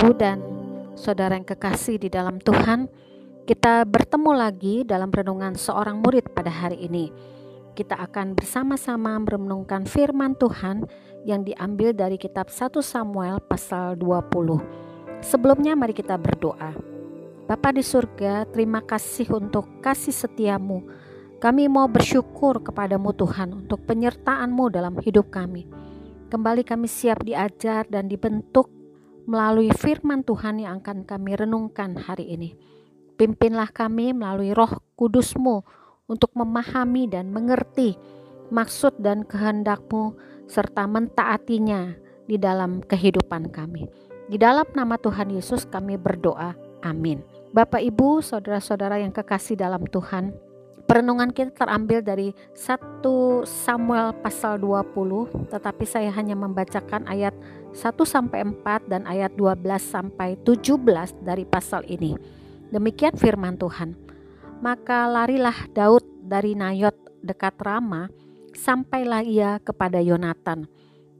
Ibu dan saudara yang kekasih di dalam Tuhan, kita bertemu lagi dalam renungan seorang murid pada hari ini. Kita akan bersama-sama merenungkan firman Tuhan yang diambil dari kitab 1 Samuel pasal 20. Sebelumnya mari kita berdoa. Bapa di surga, terima kasih untuk kasih setiamu. Kami mau bersyukur kepadamu Tuhan untuk penyertaanmu dalam hidup kami. Kembali kami siap diajar dan dibentuk melalui firman Tuhan yang akan kami renungkan hari ini. Pimpinlah kami melalui roh kudusmu untuk memahami dan mengerti maksud dan kehendakmu serta mentaatinya di dalam kehidupan kami. Di dalam nama Tuhan Yesus kami berdoa. Amin. Bapak Ibu, saudara-saudara yang kekasih dalam Tuhan, perenungan kita terambil dari 1 Samuel pasal 20, tetapi saya hanya membacakan ayat 1 sampai 4 dan ayat 12 sampai 17 dari pasal ini. Demikian firman Tuhan. Maka larilah Daud dari Nayot dekat Rama, sampailah ia kepada Yonatan.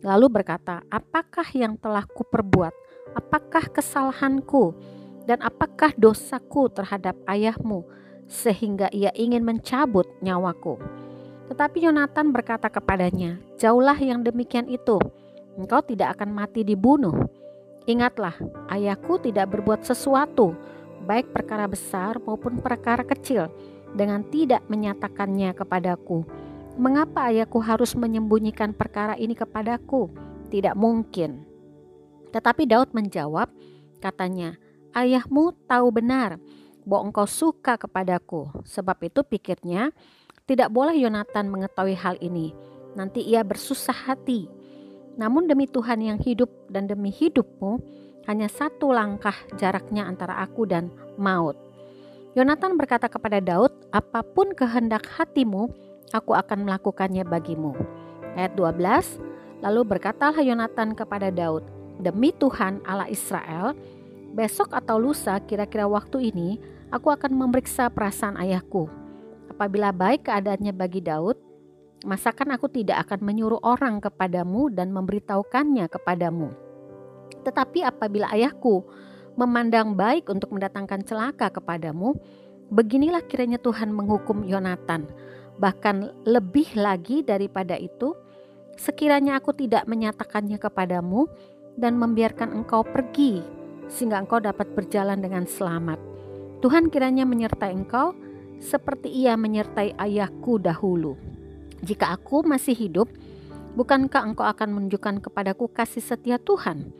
Lalu berkata, "Apakah yang telah kuperbuat? Apakah kesalahanku dan apakah dosaku terhadap ayahmu sehingga ia ingin mencabut nyawaku?" Tetapi Yonatan berkata kepadanya, "Jauhlah yang demikian itu." Engkau tidak akan mati dibunuh. Ingatlah, ayahku tidak berbuat sesuatu, baik perkara besar maupun perkara kecil, dengan tidak menyatakannya kepadaku. Mengapa ayahku harus menyembunyikan perkara ini kepadaku? Tidak mungkin. Tetapi Daud menjawab, katanya, Ayahmu tahu benar bahwa engkau suka kepadaku. Sebab itu pikirnya, tidak boleh Yonatan mengetahui hal ini. Nanti ia bersusah hati namun demi Tuhan yang hidup dan demi hidupmu, hanya satu langkah jaraknya antara aku dan maut. Yonatan berkata kepada Daud, apa pun kehendak hatimu, aku akan melakukannya bagimu. Ayat 12, lalu berkatalah Yonatan kepada Daud, demi Tuhan Allah Israel, besok atau lusa kira-kira waktu ini, aku akan memeriksa perasaan ayahku. Apabila baik keadaannya bagi Daud, Masakan aku tidak akan menyuruh orang kepadamu dan memberitahukannya kepadamu. Tetapi apabila ayahku memandang baik untuk mendatangkan celaka kepadamu, beginilah kiranya Tuhan menghukum Yonatan. Bahkan lebih lagi daripada itu, sekiranya aku tidak menyatakannya kepadamu dan membiarkan engkau pergi, sehingga engkau dapat berjalan dengan selamat. Tuhan kiranya menyertai engkau seperti ia menyertai ayahku dahulu. Jika aku masih hidup, bukankah engkau akan menunjukkan kepadaku kasih setia Tuhan?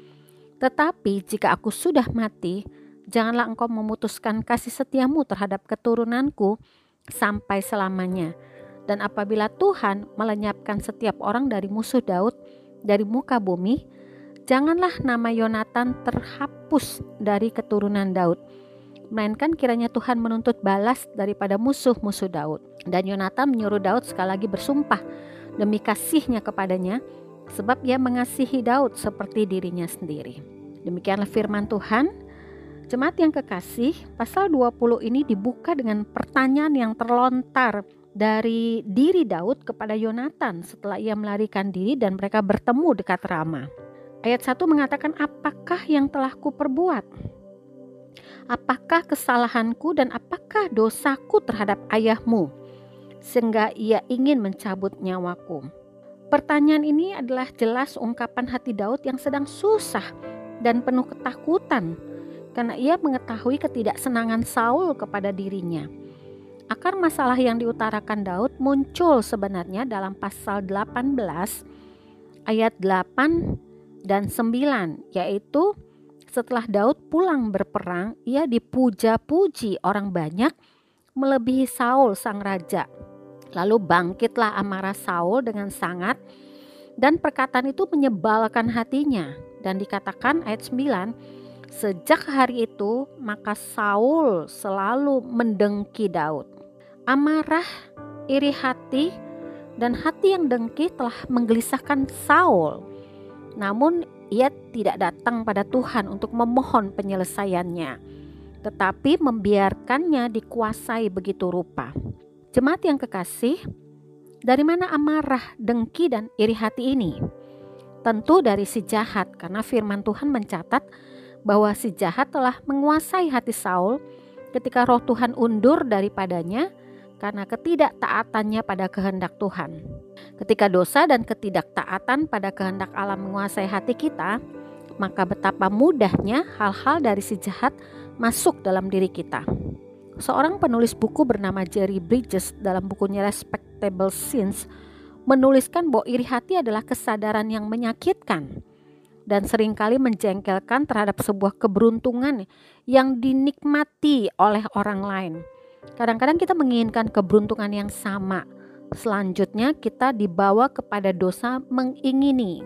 Tetapi jika aku sudah mati, janganlah engkau memutuskan kasih setiamu terhadap keturunanku sampai selamanya. Dan apabila Tuhan melenyapkan setiap orang dari musuh Daud dari muka bumi, janganlah nama Yonatan terhapus dari keturunan Daud melainkan kiranya Tuhan menuntut balas daripada musuh-musuh Daud. Dan Yonatan menyuruh Daud sekali lagi bersumpah demi kasihnya kepadanya, sebab ia mengasihi Daud seperti dirinya sendiri. Demikianlah firman Tuhan. Jemaat yang kekasih, pasal 20 ini dibuka dengan pertanyaan yang terlontar dari diri Daud kepada Yonatan setelah ia melarikan diri dan mereka bertemu dekat Rama. Ayat 1 mengatakan, apakah yang telah kuperbuat? apakah kesalahanku dan apakah dosaku terhadap ayahmu, sehingga ia ingin mencabut nyawaku. Pertanyaan ini adalah jelas ungkapan hati Daud yang sedang susah dan penuh ketakutan karena ia mengetahui ketidaksenangan Saul kepada dirinya. Akar masalah yang diutarakan Daud muncul sebenarnya dalam pasal 18 ayat 8 dan 9 yaitu setelah Daud pulang berperang, ia dipuja-puji orang banyak melebihi Saul sang raja. Lalu bangkitlah amarah Saul dengan sangat dan perkataan itu menyebalkan hatinya dan dikatakan ayat 9 sejak hari itu maka Saul selalu mendengki Daud. Amarah, iri hati dan hati yang dengki telah menggelisahkan Saul. Namun ia tidak datang pada Tuhan untuk memohon penyelesaiannya, tetapi membiarkannya dikuasai begitu rupa. Jemaat yang kekasih, dari mana amarah, dengki, dan iri hati ini? Tentu dari si jahat, karena firman Tuhan mencatat bahwa si jahat telah menguasai hati Saul ketika roh Tuhan undur daripadanya karena ketidaktaatannya pada kehendak Tuhan. Ketika dosa dan ketidaktaatan pada kehendak Allah menguasai hati kita, maka betapa mudahnya hal-hal dari si jahat masuk dalam diri kita. Seorang penulis buku bernama Jerry Bridges dalam bukunya Respectable Sins menuliskan bahwa iri hati adalah kesadaran yang menyakitkan dan sering kali menjengkelkan terhadap sebuah keberuntungan yang dinikmati oleh orang lain. Kadang-kadang kita menginginkan keberuntungan yang sama. Selanjutnya kita dibawa kepada dosa mengingini.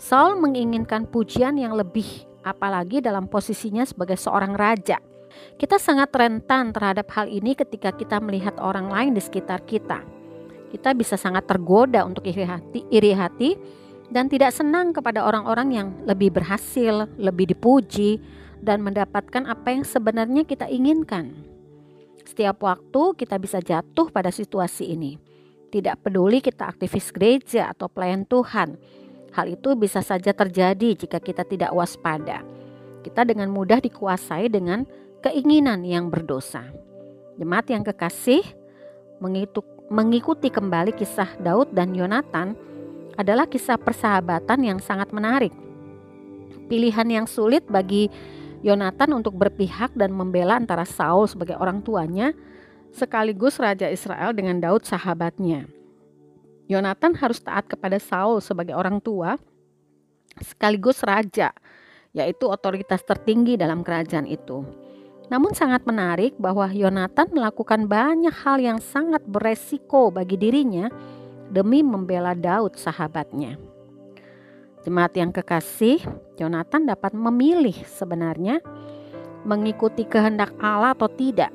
Saul menginginkan pujian yang lebih apalagi dalam posisinya sebagai seorang raja. Kita sangat rentan terhadap hal ini ketika kita melihat orang lain di sekitar kita. Kita bisa sangat tergoda untuk iri hati, iri hati dan tidak senang kepada orang-orang yang lebih berhasil, lebih dipuji, dan mendapatkan apa yang sebenarnya kita inginkan. Setiap waktu kita bisa jatuh pada situasi ini. Tidak peduli kita aktivis gereja atau pelayan Tuhan, hal itu bisa saja terjadi jika kita tidak waspada. Kita dengan mudah dikuasai dengan keinginan yang berdosa. Jemaat yang kekasih, mengikuti kembali kisah Daud dan Yonatan adalah kisah persahabatan yang sangat menarik. Pilihan yang sulit bagi Yonatan untuk berpihak dan membela antara Saul sebagai orang tuanya sekaligus Raja Israel dengan Daud sahabatnya. Yonatan harus taat kepada Saul sebagai orang tua sekaligus raja, yaitu otoritas tertinggi dalam kerajaan itu. Namun sangat menarik bahwa Yonatan melakukan banyak hal yang sangat beresiko bagi dirinya demi membela Daud sahabatnya. Jemaat yang kekasih, Yonatan dapat memilih sebenarnya mengikuti kehendak Allah atau tidak.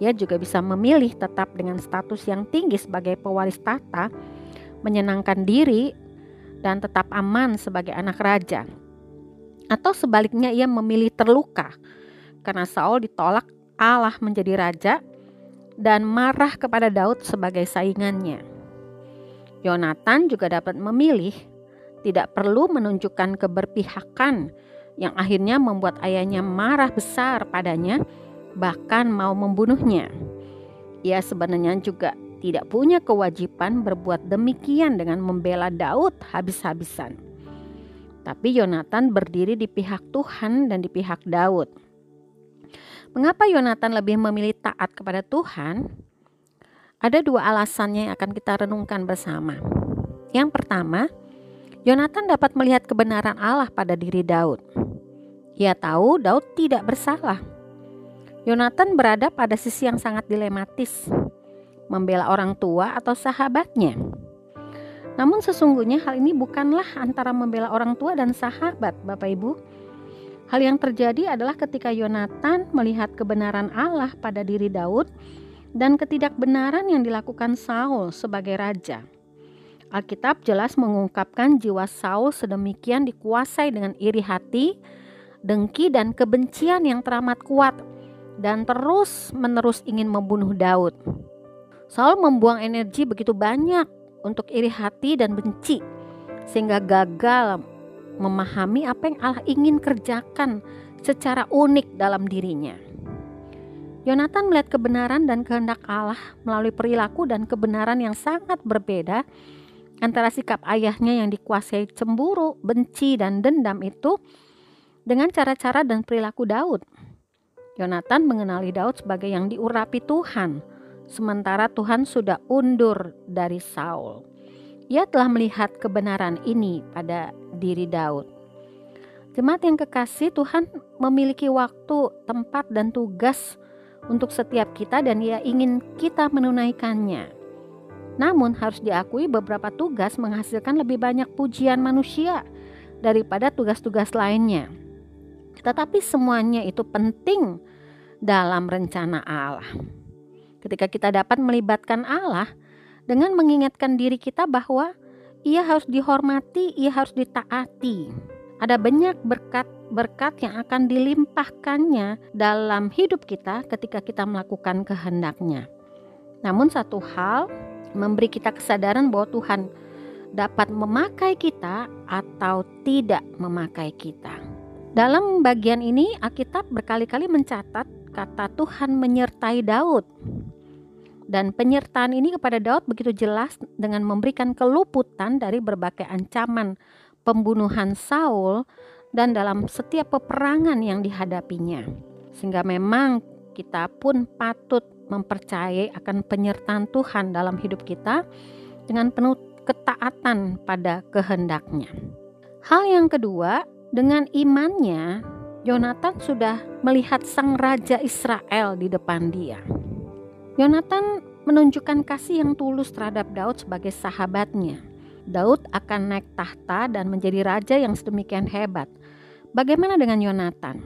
Ia juga bisa memilih tetap dengan status yang tinggi sebagai pewaris tata, menyenangkan diri, dan tetap aman sebagai anak raja. Atau sebaliknya ia memilih terluka karena Saul ditolak Allah menjadi raja dan marah kepada Daud sebagai saingannya. Yonatan juga dapat memilih tidak perlu menunjukkan keberpihakan yang akhirnya membuat ayahnya marah besar padanya bahkan mau membunuhnya. Ia sebenarnya juga tidak punya kewajiban berbuat demikian dengan membela Daud habis-habisan. Tapi Yonatan berdiri di pihak Tuhan dan di pihak Daud. Mengapa Yonatan lebih memilih taat kepada Tuhan? Ada dua alasannya yang akan kita renungkan bersama. Yang pertama, Yonatan dapat melihat kebenaran Allah pada diri Daud. Ia tahu Daud tidak bersalah. Yonatan berada pada sisi yang sangat dilematis, membela orang tua atau sahabatnya. Namun sesungguhnya hal ini bukanlah antara membela orang tua dan sahabat, Bapak Ibu Hal yang terjadi adalah ketika Yonatan melihat kebenaran Allah pada diri Daud dan ketidakbenaran yang dilakukan Saul sebagai raja. Alkitab jelas mengungkapkan jiwa Saul sedemikian dikuasai dengan iri hati, dengki dan kebencian yang teramat kuat dan terus-menerus ingin membunuh Daud. Saul membuang energi begitu banyak untuk iri hati dan benci sehingga gagal memahami apa yang Allah ingin kerjakan secara unik dalam dirinya. Yonatan melihat kebenaran dan kehendak Allah melalui perilaku dan kebenaran yang sangat berbeda antara sikap ayahnya yang dikuasai cemburu, benci, dan dendam itu dengan cara-cara dan perilaku Daud. Yonatan mengenali Daud sebagai yang diurapi Tuhan, sementara Tuhan sudah undur dari Saul. Ia telah melihat kebenaran ini pada diri Daud. Jemaat yang kekasih, Tuhan memiliki waktu, tempat, dan tugas untuk setiap kita, dan Ia ingin kita menunaikannya. Namun, harus diakui, beberapa tugas menghasilkan lebih banyak pujian manusia daripada tugas-tugas lainnya. Tetapi semuanya itu penting dalam rencana Allah. Ketika kita dapat melibatkan Allah, dengan mengingatkan diri kita bahwa ia harus dihormati, ia harus ditaati. Ada banyak berkat-berkat yang akan dilimpahkannya dalam hidup kita ketika kita melakukan kehendaknya. Namun satu hal memberi kita kesadaran bahwa Tuhan dapat memakai kita atau tidak memakai kita. Dalam bagian ini Alkitab berkali-kali mencatat kata Tuhan menyertai Daud. Dan penyertaan ini kepada Daud begitu jelas dengan memberikan keluputan dari berbagai ancaman pembunuhan Saul dan dalam setiap peperangan yang dihadapinya. Sehingga memang kita pun patut mempercayai akan penyertaan Tuhan dalam hidup kita dengan penuh ketaatan pada kehendaknya. Hal yang kedua, dengan imannya, Yonatan sudah melihat sang raja Israel di depan dia. Yonatan menunjukkan kasih yang tulus terhadap Daud sebagai sahabatnya. Daud akan naik tahta dan menjadi raja yang sedemikian hebat. Bagaimana dengan Yonatan?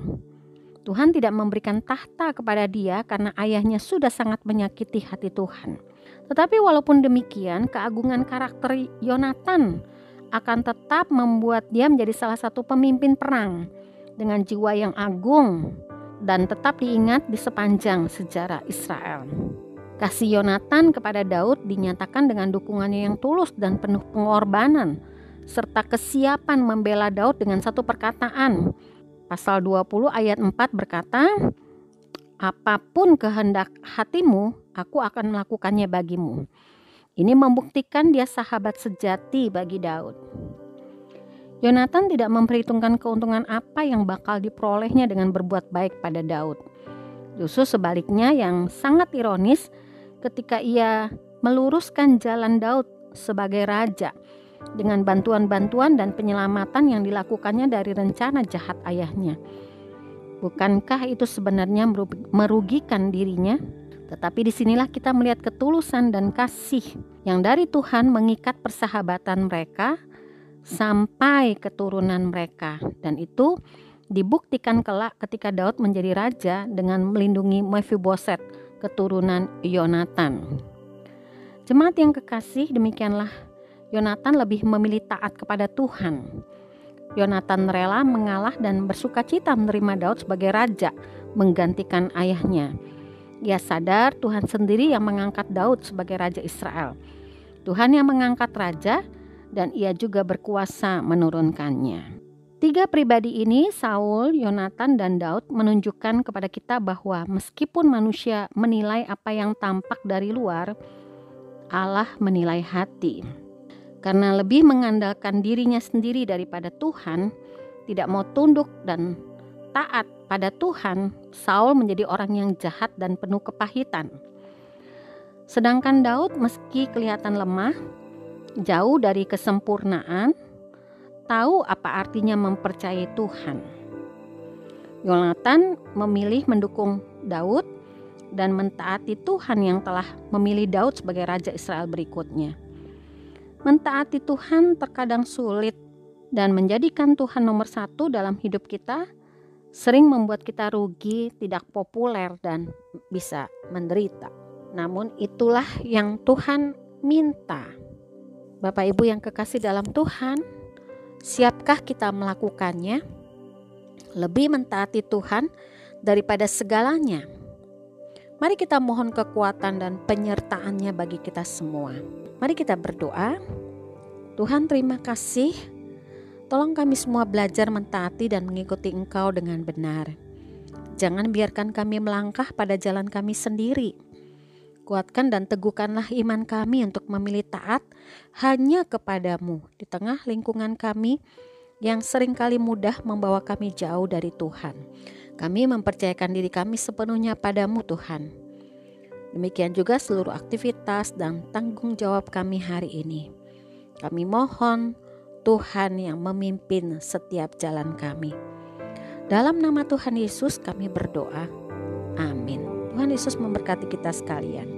Tuhan tidak memberikan tahta kepada dia karena ayahnya sudah sangat menyakiti hati Tuhan. Tetapi walaupun demikian, keagungan karakter Yonatan akan tetap membuat dia menjadi salah satu pemimpin perang dengan jiwa yang agung dan tetap diingat di sepanjang sejarah Israel. Kasih Yonatan kepada Daud dinyatakan dengan dukungannya yang tulus dan penuh pengorbanan serta kesiapan membela Daud dengan satu perkataan. Pasal 20 ayat 4 berkata, "Apa pun kehendak hatimu, aku akan melakukannya bagimu." Ini membuktikan dia sahabat sejati bagi Daud. Yonatan tidak memperhitungkan keuntungan apa yang bakal diperolehnya dengan berbuat baik pada Daud. Justru sebaliknya yang sangat ironis ketika ia meluruskan jalan Daud sebagai raja dengan bantuan-bantuan dan penyelamatan yang dilakukannya dari rencana jahat ayahnya. Bukankah itu sebenarnya merugikan dirinya? Tetapi di sinilah kita melihat ketulusan dan kasih yang dari Tuhan mengikat persahabatan mereka sampai keturunan mereka. Dan itu dibuktikan kelak ketika Daud menjadi raja dengan melindungi Mephiboset, keturunan Yonatan. Jemaat yang kekasih, demikianlah Yonatan lebih memilih taat kepada Tuhan. Yonatan rela mengalah dan bersuka cita menerima Daud sebagai raja, menggantikan ayahnya. Ia sadar Tuhan sendiri yang mengangkat Daud sebagai raja Israel. Tuhan yang mengangkat raja dan ia juga berkuasa menurunkannya. Tiga pribadi ini, Saul, Yonatan, dan Daud, menunjukkan kepada kita bahwa meskipun manusia menilai apa yang tampak dari luar, Allah menilai hati. Karena lebih mengandalkan dirinya sendiri daripada Tuhan, tidak mau tunduk dan taat pada Tuhan, Saul menjadi orang yang jahat dan penuh kepahitan. Sedangkan Daud meski kelihatan lemah, jauh dari kesempurnaan, tahu apa artinya mempercayai Tuhan. Yonatan memilih mendukung Daud dan mentaati Tuhan yang telah memilih Daud sebagai raja Israel berikutnya. Mentaati Tuhan terkadang sulit dan menjadikan Tuhan nomor satu dalam hidup kita sering membuat kita rugi, tidak populer, dan bisa menderita. Namun, itulah yang Tuhan minta. Bapak Ibu yang kekasih dalam Tuhan, siapkah kita melakukannya? Lebih mentaati Tuhan daripada segalanya. Mari kita mohon kekuatan dan penyertaannya bagi kita semua. Mari kita berdoa. Tuhan, terima kasih Tolong kami semua belajar mentaati dan mengikuti Engkau dengan benar. Jangan biarkan kami melangkah pada jalan kami sendiri. Kuatkan dan teguhkanlah iman kami untuk memilih taat hanya kepadamu di tengah lingkungan kami yang sering kali mudah membawa kami jauh dari Tuhan. Kami mempercayakan diri kami sepenuhnya padamu Tuhan. Demikian juga seluruh aktivitas dan tanggung jawab kami hari ini. Kami mohon Tuhan yang memimpin setiap jalan kami. Dalam nama Tuhan Yesus kami berdoa. Amin. Tuhan Yesus memberkati kita sekalian.